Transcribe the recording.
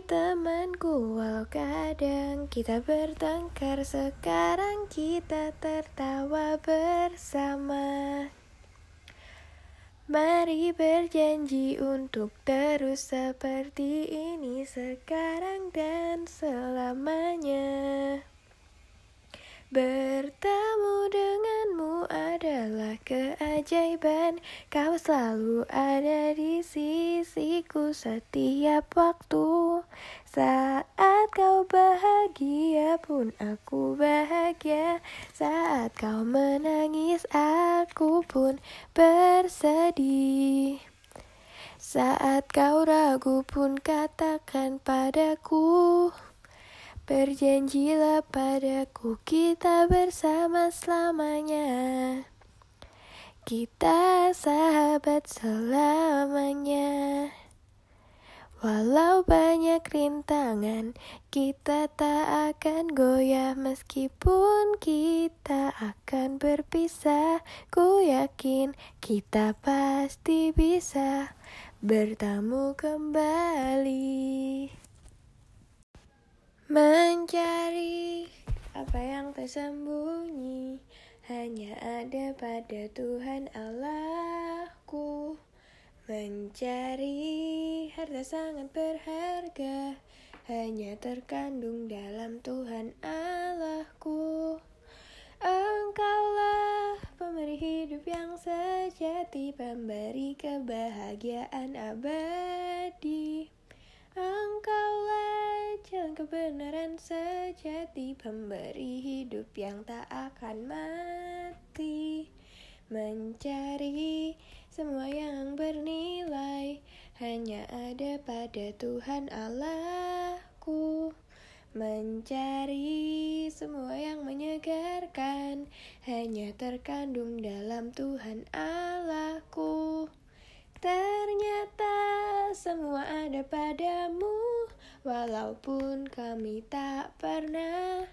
Temanku, walau kadang kita bertengkar Sekarang kita tertawa bersama. Mari berjanji untuk terus seperti ini Sekarang dan selamanya. Bertemu denganmu adalah keajaiban Kau selalu ada di sisiku setiap waktu. Saat kau bahagia pun aku bahagia. Saat kau menangis aku pun bersedih. Saat kau ragu pun katakan padaku Berjanjilah padaku kita bersama selamanya Kita sahabat selamanya. Walau banyak rintangan Kita tak akan goyah. Meskipun kita akan berpisah Ku yakin kita pasti bisa Bertemu kembali. Mencari apa yang tersembunyi hanya ada pada Tuhan Allahku. Mencari harta sangat berharga hanya terkandung dalam Tuhan Allahku. Engkaulah pemberi hidup yang sejati, pemberi kebahagiaan abadi. Engkaulah jalan kebenaran sejati Pemberi hidup yang tak akan mati. Mencari semua yang bernilai Hanya ada pada Tuhan Allahku. Mencari semua yang menyegarkan Hanya terkandung dalam Tuhan Allahku. Ternyata semua ada padamu Walaupun kami tak pernah